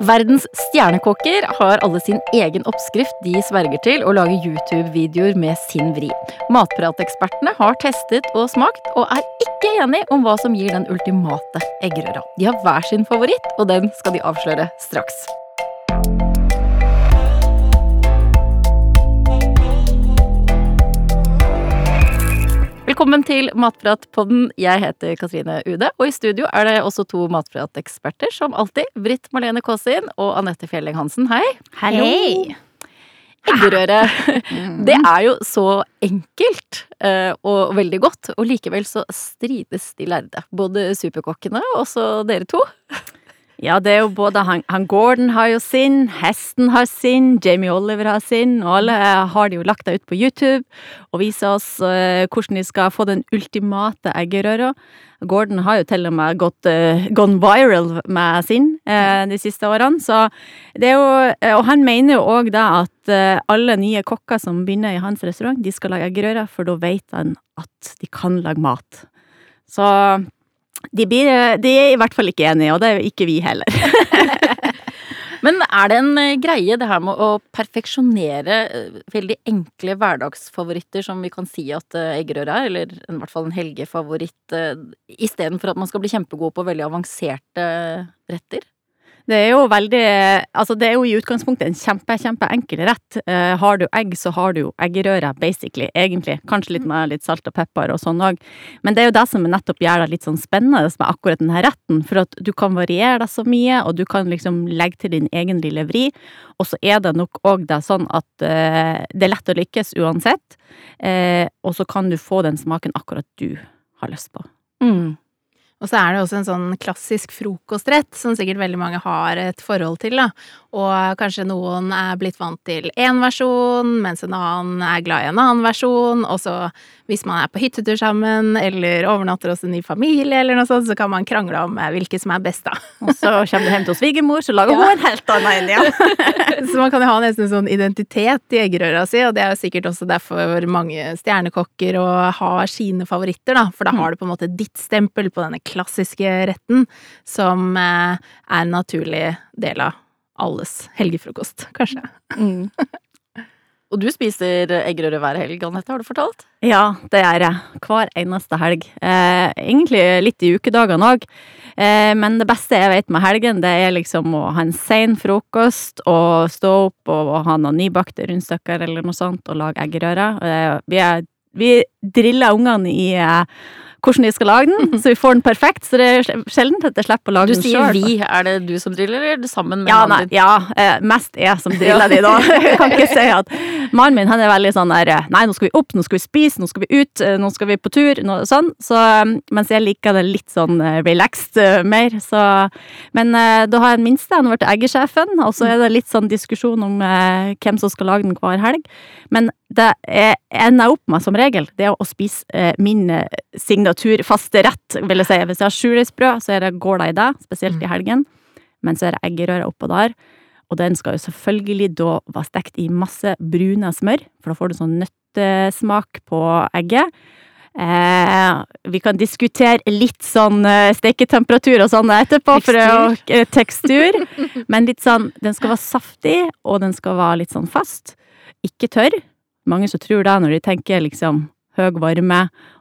Verdens stjernekokker har alle sin egen oppskrift de sverger til å lage YouTube-videoer med sin vri. Matpratekspertene har testet og smakt, og er ikke enige om hva som gir den ultimate eggerøra. De har hver sin favoritt, og den skal de avsløre straks. Velkommen til Matpratpodden. Jeg heter Katrine Ude, og i studio er det også to matprateksperter, som alltid. Britt Marlene Kaasin og Anette Fjelling Hansen. Hei. Hei. Eggerøre. Det er jo så enkelt eh, og veldig godt, og likevel så strides de lærde. Både superkokkene og også dere to. Ja, det er jo både han, han, Gordon har jo sin, hesten har sin, Jamie Oliver har sin, og alle har de jo lagt det ut på YouTube og viser oss uh, hvordan de skal få den ultimate eggerøra. Gordon har jo til og med gått uh, gone viral med sin uh, de siste årene, så det er jo Og han mener jo òg da at alle nye kokker som begynner i hans restaurant, de skal lage eggerøre, for da vet han at de kan lage mat. Så de, blir, de, er i hvert fall ikke enige, og det er ikke vi heller. Men er det en eh, greie, det her med å perfeksjonere eh, veldig enkle hverdagsfavoritter som vi kan si at eh, eggerøre er, eller i hvert fall en helgefavoritt, istedenfor at man skal bli kjempegod på veldig avanserte retter? Det er jo veldig Altså, det er jo i utgangspunktet en kjempe, kjempeenkel rett. Eh, har du egg, så har du jo eggerøre, basically. Egentlig. Kanskje litt med litt salt og pepper og sånn òg. Men det er jo det som nettopp gjør det litt sånn spennende med akkurat denne retten. For at du kan variere deg så mye, og du kan liksom legge til din egen lille vri. Og så er det nok òg det sånn at eh, det er lett å lykkes uansett. Eh, og så kan du få den smaken akkurat du har lyst på. Mm. Og så er det også en sånn klassisk frokostrett som sikkert veldig mange har et forhold til, da. Og kanskje noen er blitt vant til én versjon, mens en annen er glad i en annen versjon. Og så hvis man er på hyttetur sammen, eller overnatter hos en ny familie, eller noe sånt, så kan man krangle om eh, hvilke som er best, da. Og så kommer du hjem til svigermor, så lager ja. hun en helt annen en, ja. så man kan jo ha nesten en sånn identitet i eggerøra si, og det er jo sikkert også derfor mange stjernekokker og har sine favoritter, da. For da har du på en måte ditt stempel på denne klassiske retten, som eh, er en naturlig del av alles helgefrokost, kanskje. Mm. Og du spiser eggerøre hver helg, Anette, har du fortalt? Ja, det gjør jeg. Hver eneste helg. Eh, egentlig litt i ukedagene òg. Eh, men det beste jeg vet med helgen, det er liksom å ha en sein frokost og stå opp og ha noen nybakte rundstykker eller noe sånt og lage eggerøre. Eh, vi, vi driller ungene i eh, hvordan de skal lage den, så vi får den perfekt. Så det er sjelden at jeg slipper å lage den sjøl. Du sier vi. Er det du som driller, eller er det sammen med ja, mannen din? Ja, eh, mest jeg som driller de, da. Jeg kan ikke si at Mannen min han er veldig sånn der Nei, nå skal vi opp, nå skal vi spise, nå skal vi ut, eh, nå skal vi på tur, noe sånn. Så, eh, mens jeg liker det litt sånn relaxed mer, så Men da har jeg den minste, han har vært eggesjefen, og så er det litt sånn diskusjon om hvem som skal lage den hver helg. Men det jeg ender opp med som regel, det er å spise min signatur signaturfaste rett, vil jeg si. Hvis jeg har surdegsbrød, så er det, gåla i det, spesielt i mm. helgen. Men så er det eggerøre oppå der. Og den skal jo selvfølgelig da være stekt i masse brune smør, for da får du sånn nøttesmak på egget. Eh, vi kan diskutere litt sånn eh, steketemperatur og sånn etterpå, tekstur. for eh, tekstur. Men litt sånn, den skal være saftig, og den skal være litt sånn fast. Ikke tørr. Mange som tror det når de tenker liksom høy varme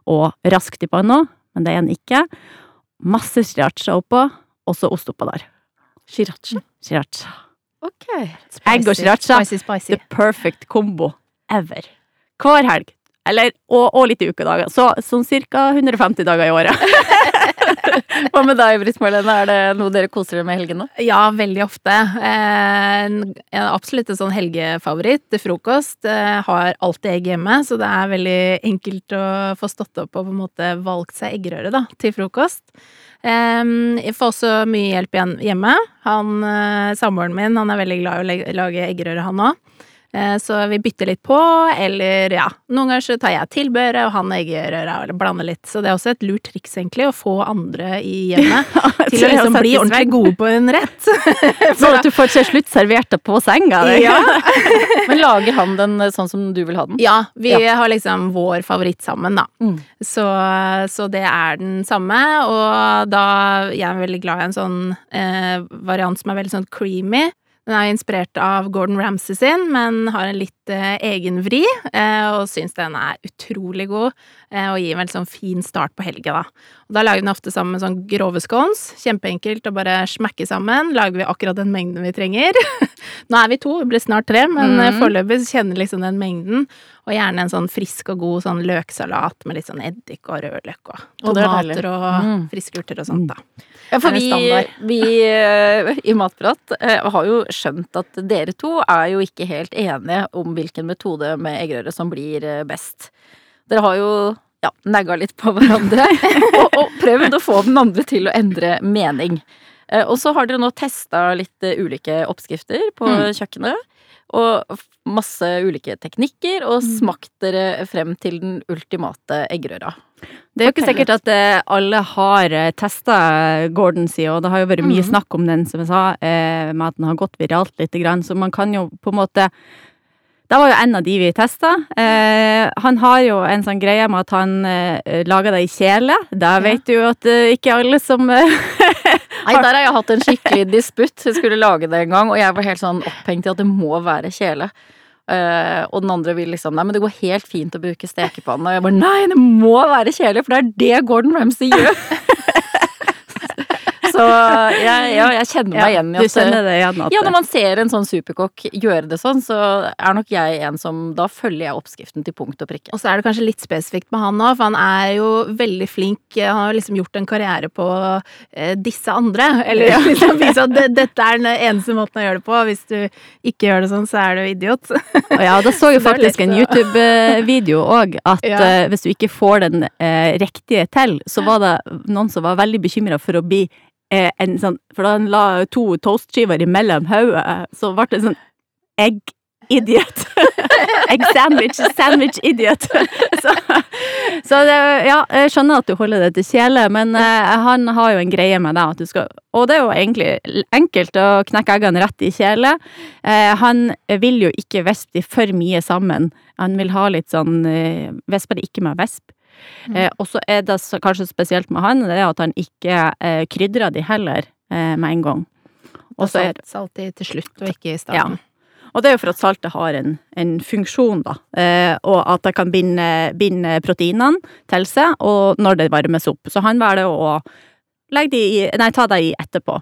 og raskt i panna, men det er den ikke. Masse sriracha oppå, og så ost oppå der. Sriracha? Sriracha. Ok. Spicy. Egg og sriracha. Spicy, spicy. The perfect combo ever. Hver helg. Eller, og, og litt i ukedager. Så sånn ca. 150 dager i året. Hva med deg, Britt Marlene? Er det noe dere koser dere med i helgene? Ja, veldig ofte. Eh, absolutt en sånn helgefavoritt til frokost. Jeg har alltid egg hjemme, så det er veldig enkelt å få stått opp og på en måte valgt seg eggerøre da, til frokost. Eh, jeg får også mye hjelp hjemme. Han, eh, Samboeren min han er veldig glad i å lage eggerøre, han òg. Eh, Så vi bytter litt på, eller ja, noen ganger så tar jeg tilbehøret, og han eggerøra, eller blander litt. Så det er også et lurt triks, egentlig, å få andre i hjemmet til å liksom bli ordentlig gode på en rett. Sånn at du får til slutt servert det på senga. Ja. Men lager han den eh, sånn som du vil ha den? Ja, vi har liksom vår favoritt sammen, da. Mm. Så, så det er den samme, og da Jeg er veldig glad i en sånn eh, variant som er veldig sånn creamy. Den er inspirert av Gordon Ramsay sin, men har en litt eh, egen vri, eh, og syns den er utrolig god, eh, og gir en sånn fin start på helga, da. Og da lager vi den ofte sammen med sånn grove scones. Kjempeenkelt å bare smekke sammen. Lager vi akkurat den mengden vi trenger. Nå er vi to, vi blir snart tre, men eh, foreløpig kjenner liksom den mengden. Og gjerne en sånn frisk og god sånn løksalat med litt sånn eddik og rødløk og er tomater og Mm. friske urter og sånt, da. Ja, for vi, vi eh, i Matprat eh, har jo skjønt at dere to er jo ikke helt enige om hvilken metode med eggerøre som blir eh, best. Dere har jo ja, nagga litt på hverandre og, og prøvd å få den andre til å endre mening. Eh, Og så har dere nå testa litt eh, ulike oppskrifter på Mm. kjøkkenet. Og masse ulike teknikker, og Mm. smakt dere frem til den ultimate eggerøra. Det er jo ikke sikkert at eh, alle har testa Gordon sin, og det har jo vært mye Mhm. snakk om den, som jeg sa, med at den har gått viralt lite grann, så man kan jo på en måte Det var jo en av de vi testa. Eh, han har jo en sånn greie med at han eh, lager det i kjele. Da vet du jo at eh, ikke alle som eh, Nei, der har jeg hatt en skikkelig disputt. Jeg skulle lage det en gang, og jeg var helt sånn opphengt i at det må være kjele. Eh, og den andre vil liksom Nei, men det går helt fint å bruke stekepanne. Og jeg bare Nei, det må være kjele, for det er det Gordon Ramsay gjør! Så jeg, ja, jeg kjenner meg igjen i at det igjen at ja, når man ser en sånn superkokk gjøre det sånn, så er nok jeg en som Da følger jeg oppskriften til punkt og prikke. Og så er det kanskje litt spesifikt med han òg, for han er jo veldig flink. Han har liksom gjort en karriere på eh, disse andre. Eller liksom vise at det, dette er den eneste måten å gjøre det på. Hvis du ikke gjør det sånn, så er du idiot. Og ja, da så jo er faktisk en YouTube-video òg at Ja. uh, hvis du ikke får den uh, riktige til, så var det noen som var veldig bekymra for å bli eh, en sånn For da han la to toastskiver imellom hodet, så ble det sånn egg idiot. egg sandwich, sandwich idiot. så så det, ja, jeg skjønner at du holder det til kjele, men eh, han har jo en greie med skal Og det er jo egentlig enkelt å knekke eggene rett i kjele. Eh, han vil jo ikke vispe for mye sammen. Han vil ha litt sånn eh, Vispe det ikke med visp. Eh, og så er det så, kanskje spesielt med han, det er at han ikke eh, krydrer de heller eh, med en gang. Og så er salt, salt i til slutt, og ikke i starten. og det er jo for at saltet har en, en funksjon, da. Eh, og at det kan binde, binde proteinene til seg og når det varmes opp. Så han velger å legge de i, nei, ta det i etterpå.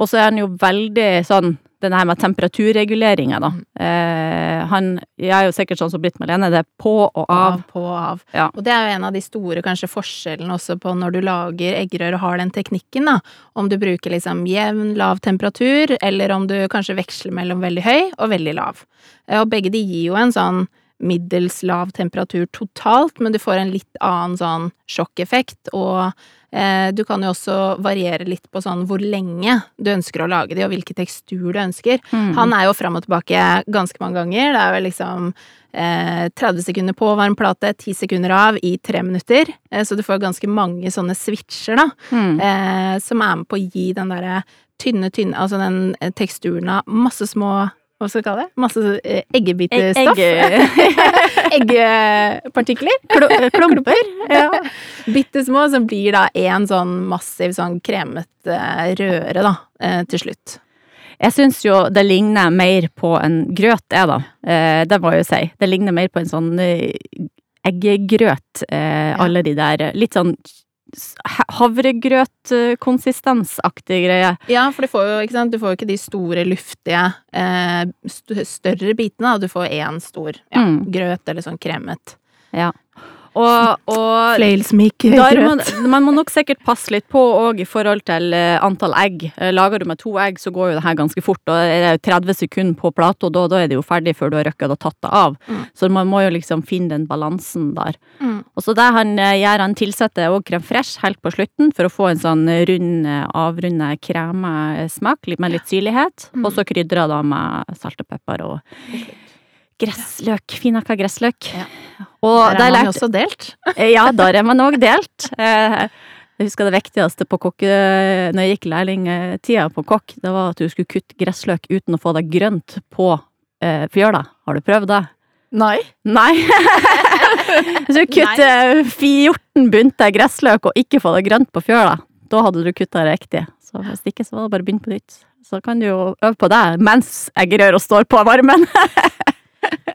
Og så er han jo veldig sånn den her med temperaturreguleringa, da. Eh, han jeg er jo sikkert sånn som Britt Malene, det er på og av. Av, på og av. Ja. Og det er jo en av de store kanskje forskjellene også på når du lager eggerør og har den teknikken, da. Om du bruker liksom jevn, lav temperatur, eller om du kanskje veksler mellom veldig høy og veldig lav. Eh, Og begge de gir jo en sånn middels lav temperatur totalt, men du får en litt annen sånn sjokkeffekt, og du kan jo også variere litt på sånn hvor lenge du ønsker å lage de, og hvilken tekstur du ønsker. Mm. Han er jo fram og tilbake ganske mange ganger. Det er vel liksom eh, 30 sekunder på varm plate, 10 sekunder av i tre minutter. Eh, så du får ganske mange sånne switcher, da, Mm. eh, som er med på å gi den derre tynne, tynne Altså den eh, teksturen av masse små hva skal vi kalle det? Masse eh, eggebitestoff. Egg- Eggepartikler. Klo- Klumper. Ja. Bitte små, som blir da en sånn massiv sånn kremete røre, da, eh, til slutt. Jeg syns jo det ligner mer på en grøt, jeg, da. Eh, det må jeg jo si. Det ligner mer på en sånn eh, eggegrøt, eh, alle de der eh, Litt sånn havregrøt-konsistensaktig greie. Ja, for du får jo ikke, sant? Du får jo ikke de store, luftige, eh, st større bitene. Du får én stor ja, Mm. grøt eller sånn kremet. Og, og Flailsmik der må, man må nok sikkert passe litt på òg i forhold til eh, antall egg. Eh, Lager du med to egg, så går jo det her ganske fort. Og er det jo 30 sekunder på plata, da, da er det jo ferdig før du har rukket å tatt det av. Mm. Så man må jo liksom finne den balansen der. Mm. Og så det han eh, gjør, han tilsetter òg krem fresh helt på slutten for å få en sånn rund, avrunde kremesmak med litt syrlighet. Mm. Og så krydrer da med salt og pepper og gressløk. Finhakka gressløk. Ja. Og Der er man lært også delt. Ja, der er man òg delt. Eh, Jeg husker det viktigste på kokke... Når jeg gikk lærlingtida på kokk, det var at du skulle kutte gressløk uten å få det grønt på eh, fjøla. Har du prøvd det? Nei. Nei. Du kutter 14 bunter gressløk og ikke får det grønt på fjøla, da hadde du kutta riktig. Så hvis ikke, så var det bare å begynne på nytt. Så kan du jo øve på det mens eggerøra står på varmen.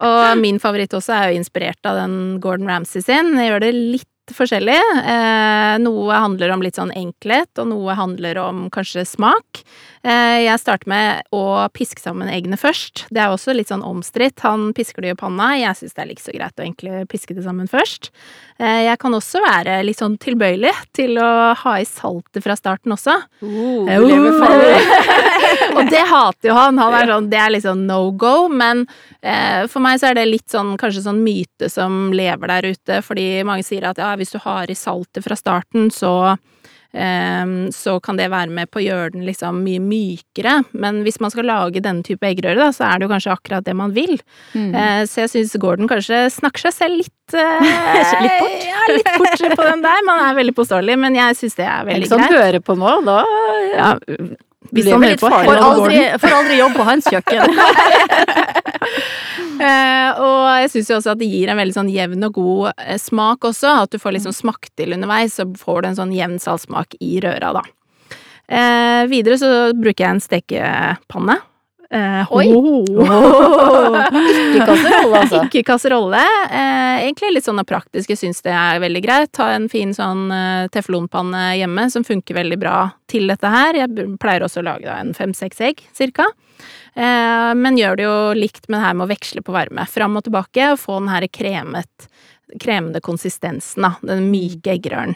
Og min favoritt også er jo inspirert av den Gordon Ramsay sin. Jeg gjør det litt forskjellig. Eh, noe handler om litt sånn enkelhet, og noe handler om kanskje smak. Eh, jeg starter med å piske sammen eggene først. Det er også litt sånn omstridt. Han pisker det i panna. Jeg syns det er like så greit å egentlig piske det sammen først. Eh, jeg kan også være litt sånn tilbøyelig til å ha i saltet fra starten også. Uh, uh, lever farlig. og det hater jo han. han er sånn, det er liksom no go, men eh, for meg så er det litt sånn kanskje sånn myte som lever der ute, fordi mange sier at ja, hvis du har i saltet fra starten, så eh, så kan det være med på å gjøre den liksom mye mykere. Men hvis man skal lage denne type eggerøre, da, så er det jo kanskje akkurat det man vil. Mm. så jeg syns Gordon kanskje snakker seg selv litt eh, Litt bort? Ja, litt bort på den der. Man er veldig påståelig, men jeg syns det er veldig Eller sånn høre hører på nå, da Ja, Hvis han hører på, Får aldri, får aldri jobb på hans kjøkken. Uh, og jeg syns jo også at det gir en veldig sånn jevn og god eh, smak også. At du får liksom smakt til underveis, så får du en sånn jevn saltsmak i røra, da. Uh, videre så bruker jeg en stekepanne. Eh, Oi. Ikke kasserolle, altså. Ikke kasserolle. Eh, egentlig litt sånn av praktisk. Jeg syns det er veldig greit. Ta en fin sånn eh, teflonpanne hjemme som funker veldig bra til dette her. Jeg pleier også å lage da en fem-seks egg, cirka. Eh, men gjør det jo likt med det her med å veksle på varme. Fram og tilbake, og få den her kremet, kremende konsistensen, da. Den myke eggerøren.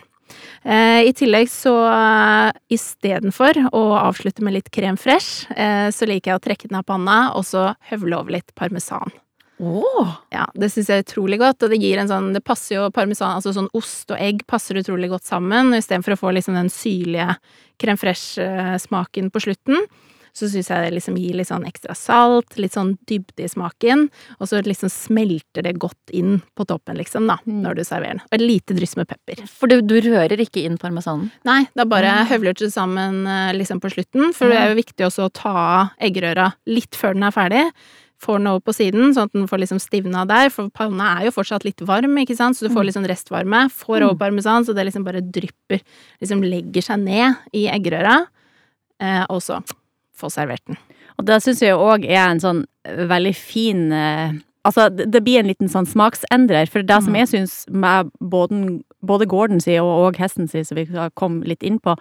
Eh, I tillegg så uh, istedenfor å avslutte med litt krem fresh, eh, så liker jeg å trekke den av panna og så høvle over litt parmesan. Oh. Ja, det syns jeg er utrolig godt, og det gir en sånn Det passer jo parmesan, altså sånn ost og egg passer utrolig godt sammen, istedenfor å få liksom den syrlige krem fresh-smaken på slutten, så syns jeg det liksom gir litt sånn ekstra salt, litt sånn dybde i smaken, og så liksom smelter det godt inn på toppen, liksom, da, Mm. når du serverer den. Og et lite dryss med pepper. For du, du rører ikke inn parmesanen? Nei, da bare Mm. høvler du det sammen eh, liksom på slutten, for det er jo viktig også å ta av eggerøra litt før den er ferdig. Får den over på siden, sånn at den får liksom stivna der, for panna er jo fortsatt litt varm, ikke sant, så du Mm. får litt sånn restvarme. Får over parmesan, så det liksom bare drypper, liksom legger seg ned i eggerøra, eh, og så få servert den. Og det syns jeg òg er en sånn veldig fin eh, Altså, det blir en liten sånn smaksendrer. For det som jeg syns med både, både Gordon si og, og hesten si, som vi komme litt inn på,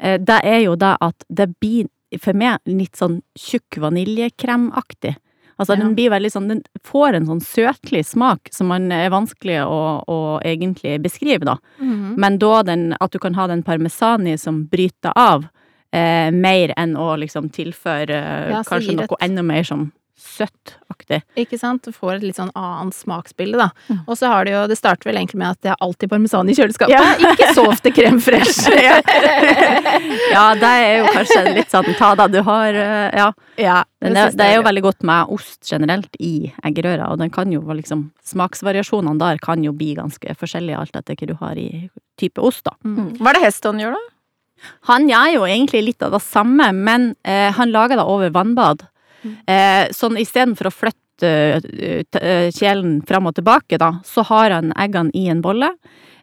eh, det er jo det at det blir for meg litt sånn tjukk vaniljekremaktig. Altså, Ja. den blir veldig sånn Den får en sånn søtlig smak som man er vanskelig å, å egentlig beskrive, da. Men da den, at du kan ha den parmesani som bryter av, eh, mer enn å liksom tilføre eh, Ja, kanskje noe et- enda mer som søttaktig. Ikke sant? Du får et litt sånn annet smaksbilde, da. Mm. Og så har det jo Det starter vel egentlig med at det er alltid parmesan i kjøleskapet. Ja. Ikke så ofte krem fresh. Ja, det er jo kanskje litt sånn ta da du har eh, Ja. ja, det, er, det er jo veldig godt med ost generelt i eggerøra, og den kan jo liksom Smaksvariasjonene der kan jo bli ganske forskjellige alt etter hva du har i type ost, da. Mm. Hva er det Heston gjør, da? Han gjør jo egentlig litt av det samme, men eh, han lager det over vannbad. Eh, sånn istedenfor å flytte uh, kjelen fram og tilbake, da, så har han eggene i en bolle.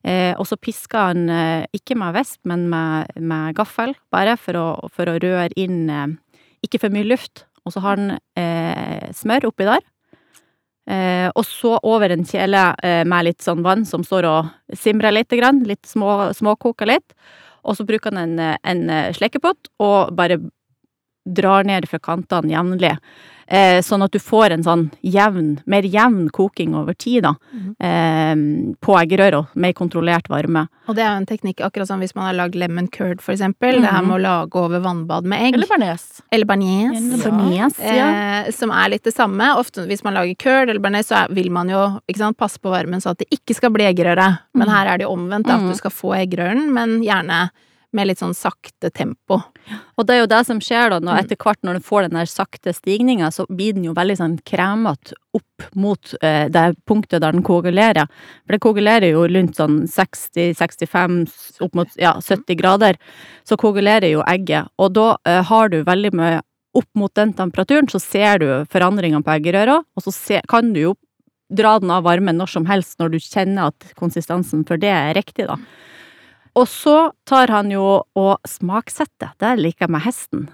Eh, og så pisker han, eh, ikke med visp, men med, med gaffel, bare for å, for å røre inn eh, ikke for mye luft. Og så har han eh, smør oppi der. Eh, og så over en kjele eh, med litt sånn vann som står og simrer litt, grann, litt små, småkoker litt. Og så bruker han en, en slekepott og bare drar ned fra kantene jevnlig. Eh, sånn at du får en sånn jevn, mer jevn koking over tid, da. Eh, på eggerøra, mer kontrollert varme. Og det er jo en teknikk akkurat som hvis man har lagd lemon curd, for eksempel. Det her med å lage over vannbad med egg. Eller bearnés? Eller bearnés. Ja. Eh, som er litt det samme. Ofte hvis man lager curd eller bearnés, så er, vil man jo ikke sant, passe på varmen så at det ikke skal bli eggerøre. Men her er det jo omvendt, at Mm. du skal få eggerøren, men gjerne med litt sånn sakte tempo. Og det er jo det som skjer da, når Mm. etter hvert når den får den der sakte stigninga, så blir den jo veldig sånn kremete opp mot eh, det punktet der den koagulerer. For det koagulerer jo rundt sånn 60-65, opp mot ja, 70 grader. Så koagulerer jo egget, og da eh, har du veldig mye opp mot den temperaturen, så ser du forandringene på eggerøra, og så se, kan du jo dra den av varmen når som helst når du kjenner at konsistensen for det er riktig, da. Og så tar han jo og smaksetter, det liker jeg med hesten.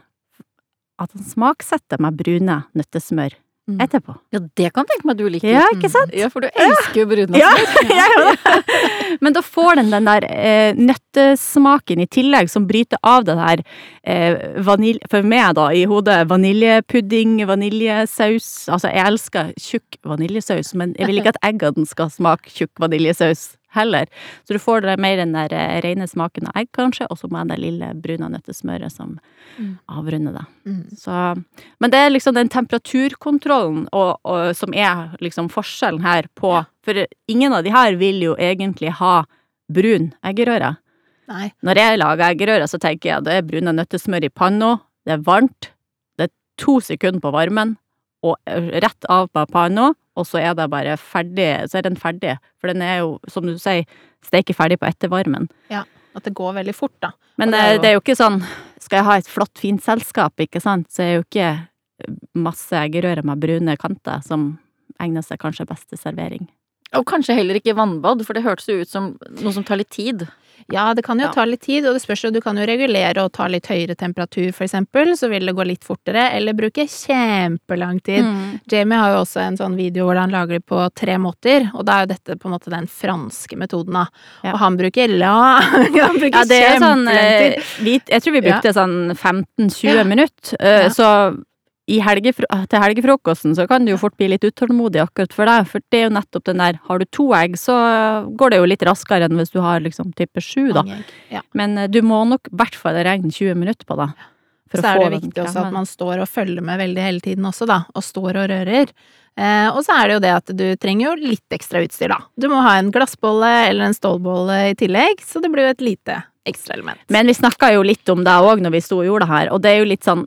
At han smaksetter med brune nøttesmør Mm. etterpå. Ja, det kan tenke meg du liker. Ja, ikke sant? Ja, for du elsker jo brunost. Ja, jeg gjør det. Men da får den den der eh, nøttesmaken i tillegg, som bryter av det der eh, vanilje... For meg, da, i hodet, vaniljepudding, vaniljesaus. Altså, jeg elsker tjukk vaniljesaus, men jeg vil ikke at eggene skal smake tjukk vaniljesaus heller. Så du får mer den der eh, rene smaken av egg, kanskje, og så med det lille brune nøttesmøret som Mm. avrunder det. Mm. Så, men det er liksom den temperaturkontrollen og, og, som er liksom forskjellen her på For ingen av de her vil jo egentlig ha brun eggerøre. Nei. Når jeg lager eggerøre, så tenker jeg at det er brune nøttesmør i panna, det er varmt, det er to sekunder på varmen, og rett av på panna, og så er det bare ferdig, så er den ferdig. For den er jo, som du sier, steker ferdig på ettervarmen. Ja, At det går veldig fort, da. Men det er er, jo- det er jo ikke sånn Skal jeg ha et flott, fint selskap, ikke sant, så er jo ikke masse eggerøre med brune kanter som egner seg kanskje best til servering. Og kanskje heller ikke vannbad, for det hørtes jo ut som noe som tar litt tid. Ja, det kan jo Ja. ta litt tid, og det spørs jo, du kan jo regulere og ta litt høyere temperatur, for eksempel, så vil det gå litt fortere, eller bruke kjempelang tid. Mm. Jamie har jo også en sånn video hvor han lager det på tre måter, og da er jo dette på en måte den franske metoden, da. Ja. Og han bruker la Han bruker Ja, det er sånn eh, tid. vi, Jeg tror vi brukte sånn 15-20 Ja. minutter, eh, Ja. så helgefro til helgefrokosten så kan du jo fort bli litt utålmodig akkurat for deg, for det er jo nettopp den der Har du to egg, så går det jo litt raskere enn hvis du har liksom type sju, da. Ja. Men eh, du må nok i hvert fall regne 20 minutter på det. for Så er det viktig også at man står og følger med veldig hele tiden også, da, og står og rører. Eh, og så er det jo det at du trenger jo litt ekstra utstyr, da. Du må ha en glassbolle eller en stålbolle i tillegg, så det blir jo et lite ekstraelement. Men vi snakka jo litt om det òg når vi sto og gjorde det her, og det er jo litt sånn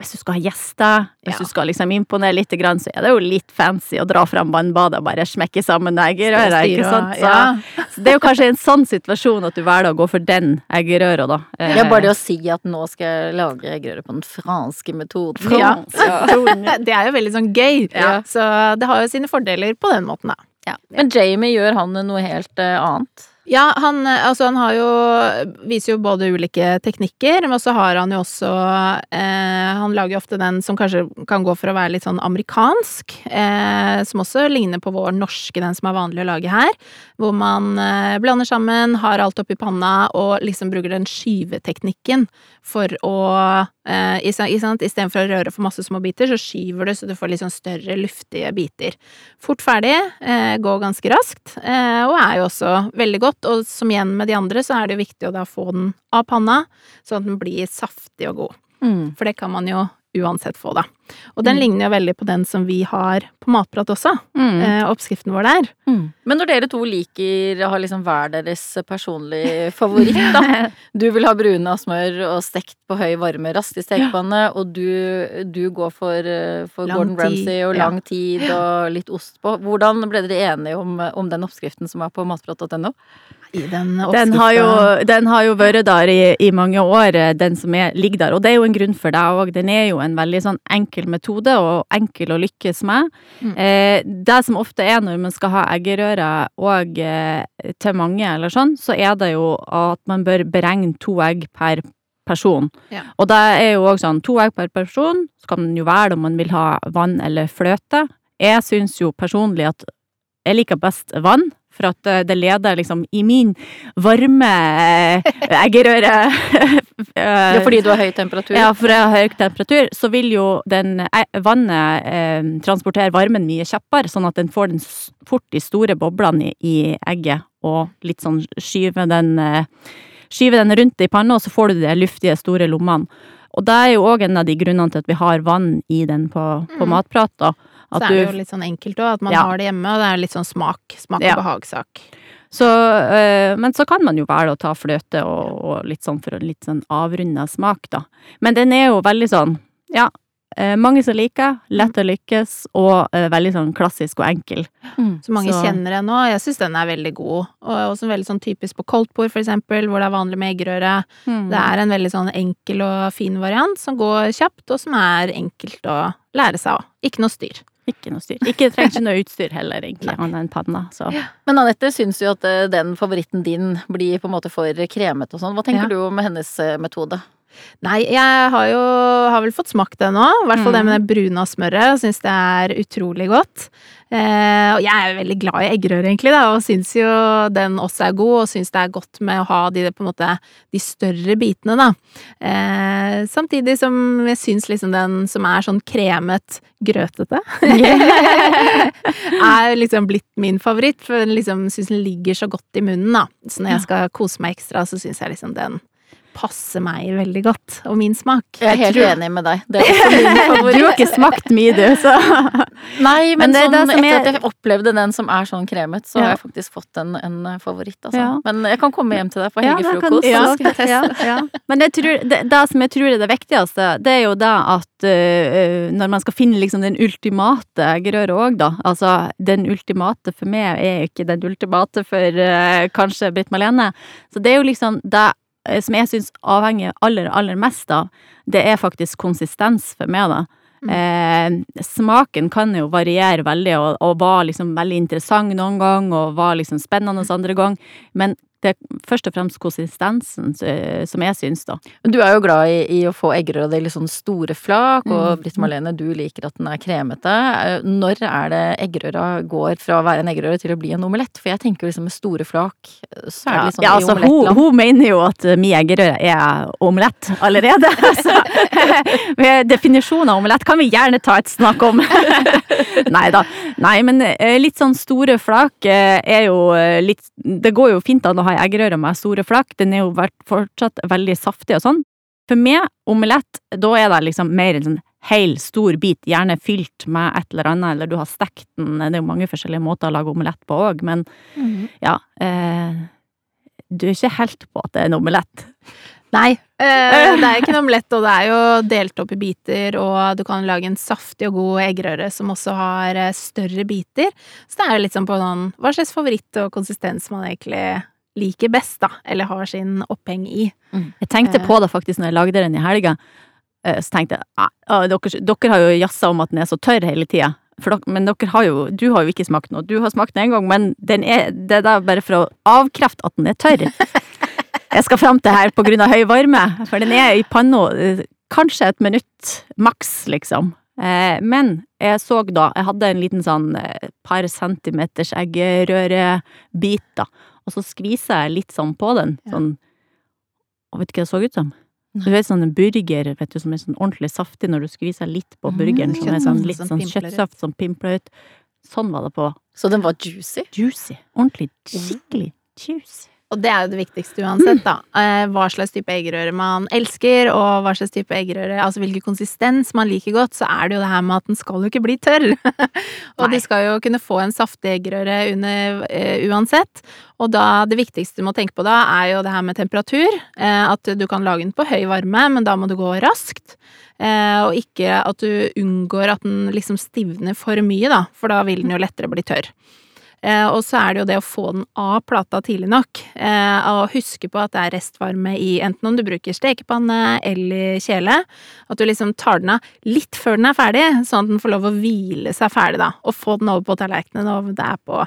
hvis du skal ha gjester, hvis Ja. du skal liksom imponere litt, så er det jo litt fancy å dra fram vannbadet og bare smekke sammen eggerøra, ikke sant? Så, Ja. så det er jo kanskje en sånn situasjon at du velger å gå for den eggerøra, da. Ja, bare det å si at nå skal jeg lage eggerøre på den franske metoden. Ja. Ja. Det er jo veldig sånn gøy, Ja. så det har jo sine fordeler på den måten, da. Ja. Men Jamie gjør han noe helt eh, annet? Ja, han, eh, altså han har jo Viser jo både ulike teknikker, men så har han jo også eh, Han lager jo ofte den som kanskje kan gå for å være litt sånn amerikansk, eh, som også ligner på vår norske, den som er vanlig å lage her. Hvor man eh, blander sammen, har alt oppi panna og liksom bruker den skyveteknikken for å eh, sa- i Istedenfor å røre for masse små biter, så skyver du så du får litt sånn større, luftige biter. Fort ferdig, eh, går ganske raskt, eh, og er jo også veldig godt. Og som igjen med de andre, så er det jo viktig å da få den av panna, sånn at den blir saftig og god. Mm. For det kan man jo uansett få, da. Og den Mm. ligner jo veldig på den som vi har på Matprat også. Mm. Eh, oppskriften vår der. Mm. Men når dere to liker å ha liksom hver deres personlige favoritt, da. Du vil ha brune av smør og stekt på høy varme raskt i stekepanne, og du, du går for, eh, for Gordon Ramsay og ja. lang tid og litt ost på. Hvordan ble dere enige om, om den oppskriften som er på matprat.no? I den Den har, jo, den har jo vært der i, i mange år, eh, den som er, ligger der. Og det er jo en grunn for det òg. Den er jo en veldig sånn enkel metode, og enkel å lykkes med. Mm. Eh, det som ofte er når man skal ha eggerøre og eh, til mange eller sånn, så er det jo at man bør beregne to egg per person. Ja. Og det er jo òg sånn to egg per person. Så kan man jo velge om man vil ha vann eller fløte. Jeg syns jo personlig at jeg liker best vann, for at eh, det leder liksom i min varme eh, eggerøre Ja, fordi du har høy temperatur? Ja, for jeg har høy temperatur, så vil jo den eh, vannet eh, transportere varmen mye kjappere, sånn at den får den fort de store boblene i, i egget, og litt sånn skyve den eh, Skyve den rundt i panna, og så får du de luftige, store lommene. Og det er jo òg en av de grunnene til at vi har vann i den på, på Mm. matprat, da. Så er det jo litt sånn enkelt òg, at man Ja. har det hjemme, og det er litt sånn smak. Smak og Ja. behagsak. Så, øh, men så kan man jo velge å ta fløte og, og litt sånn for en litt sånn avrunda smak, da. Men den er jo veldig sånn, ja, øh, mange som liker, lett å lykkes, og uh, veldig sånn klassisk og enkel. Så mange Så- kjenner den nå. Jeg syns den er veldig god. Og også veldig sånn typisk på koldtbord, for eksempel, hvor det er vanlig med eggerøre. Det er en veldig sånn enkel og fin variant som går kjapt, og som er enkelt å lære seg av. Ikke noe styr. Ikke noe styr. Ikke trenger ikke noe utstyr heller, egentlig, annet enn panna. Så. Men Anette syns jo at eh, den favoritten din blir på en måte for kremete og sånn. Hva tenker Ja. du om hennes eh, metode? Nei, jeg har jo har vel fått smakt det nå. I hvert fall det med det bruna smøret. Syns det er utrolig godt. Eh, og jeg er veldig glad i eggerøre, egentlig, da, og syns jo den også er god. Og syns det er godt med å ha de, på en måte, de større bitene, da. Eh, samtidig som jeg syns liksom den som er sånn kremet, grøtete, er liksom blitt min favoritt. For jeg liksom syns den ligger så godt i munnen, da. Så når jeg skal kose meg ekstra, så syns jeg liksom den passer meg veldig godt, og min smak. Jeg er helt tror- enig med deg. Du har ikke smakt mye, du, så Nei, men, Men det sånn, det etter jeg... at jeg opplevde den som er sånn kremet, så Ja. har jeg faktisk fått en, en favoritt, altså. Ja. Men jeg kan komme hjem til deg på helgefrokost. ja, så skal jeg teste. ja, ja. Men jeg tror, det, det som jeg tror er det viktigste, det er jo det at uh, når man skal finne liksom den ultimate eggerøre òg, da. Altså, den ultimate for meg er ikke den ultimate for uh, kanskje Britt Malene. Så det er jo liksom det som jeg syns avhenger aller, aller mest av, det er faktisk konsistens for meg, da. Eh, smaken kan jo variere veldig, og, og var liksom veldig interessant noen gang, og var liksom spennende andre gang, men det er først og fremst konsistensen eh, som jeg syns, da. Du er jo glad i, i å få eggerøre i litt sånn store flak, og Mm. Britt Marlene, du liker at den er kremete. Eh, Når er det eggerøra går fra å være en eggerøre til å bli en omelett? For jeg tenker jo liksom med store flak, så er det litt sånn ja, i altså, hun, omelettland. hun mener jo at eh, min eggerøre er omelett allerede. Så ved definisjonen av omelett kan vi gjerne ta et snakk om. Nei da. Nei, men litt sånn store flak er jo litt Det går jo fint an å ha ei eggerøre med store flak. Den er jo fortsatt veldig saftig og sånn. For meg, omelett, da er det liksom mer en sånn hel, stor bit, gjerne fylt med et eller annet, eller du har stekt den. Det er jo mange forskjellige måter å lage omelett på òg, men Mhm. ja eh, Du er ikke helt på at det er en omelett. Nei, eh, det er ikke en omelett, og det er jo delt opp i biter, og du kan lage en saftig og god eggerøre som også har eh, større biter. Så det er jo litt sånn på noen hva slags favoritt og konsistens man egentlig liker best, da, eller har sin oppheng i. Jeg tenkte Eh. på det faktisk når jeg lagde den i helga. Eh, Så tenkte jeg "Nei, ah, dere, dere har jo jazza om at den er så tørr hele tida. Men dere har jo, du har jo ikke smakt noe. Du har smakt den en gang, men den er, det er da bare for å avkrefte at den er tørr. Jeg skal fram til her på grunn av høy varme, for den er i panna eh, kanskje et minutt maks, liksom. Men jeg så da, jeg hadde en liten sånn par centimeters eggerørebit, da. Og så skviser jeg litt sånn på den, Ja. sånn Og vet du hva det så ut som? Du vet sånn en burger vet du, som er sånn ordentlig saftig når du skviser litt på Mm, burgeren, som er sånn litt som sånn kjøttsaft som pimpler ut. Sånn var det på Så den var juicy. juicy. Ordentlig skikkelig juicy. Og det er jo det viktigste uansett, da. Eh, Hva slags type eggerøre man elsker, og hva slags type eggerøre Altså hvilken konsistens man liker godt, så er det jo det her med at den skal jo ikke bli tørr. og Nei. du skal jo kunne få en saftig eggerøre under uh, uansett. Og da det viktigste du må tenke på da, er jo det her med temperatur. Uh, at du kan lage den på høy varme, men da må du gå raskt. Uh, og ikke at du unngår at den liksom stivner for mye, da, for da vil den jo lettere bli tørr. Eh, og så er det jo det å få den av plata tidlig nok, eh, og huske på at det er restvarme i enten om du bruker stekepanne eller kjele, at du liksom tar den av litt før den er ferdig, sånn at den får lov å hvile seg ferdig, da, og få den over på tallerkenen, om det er på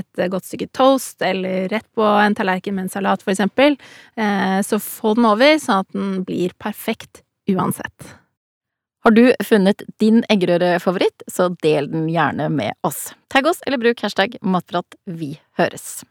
et godt stykke toast, eller rett på en tallerken med en salat, for eksempel, eh, så få den over, sånn at den blir perfekt uansett. Har du funnet din eggerørefavoritt, så del den gjerne med oss. Tagg oss eller bruk hashtag matprat vi høres.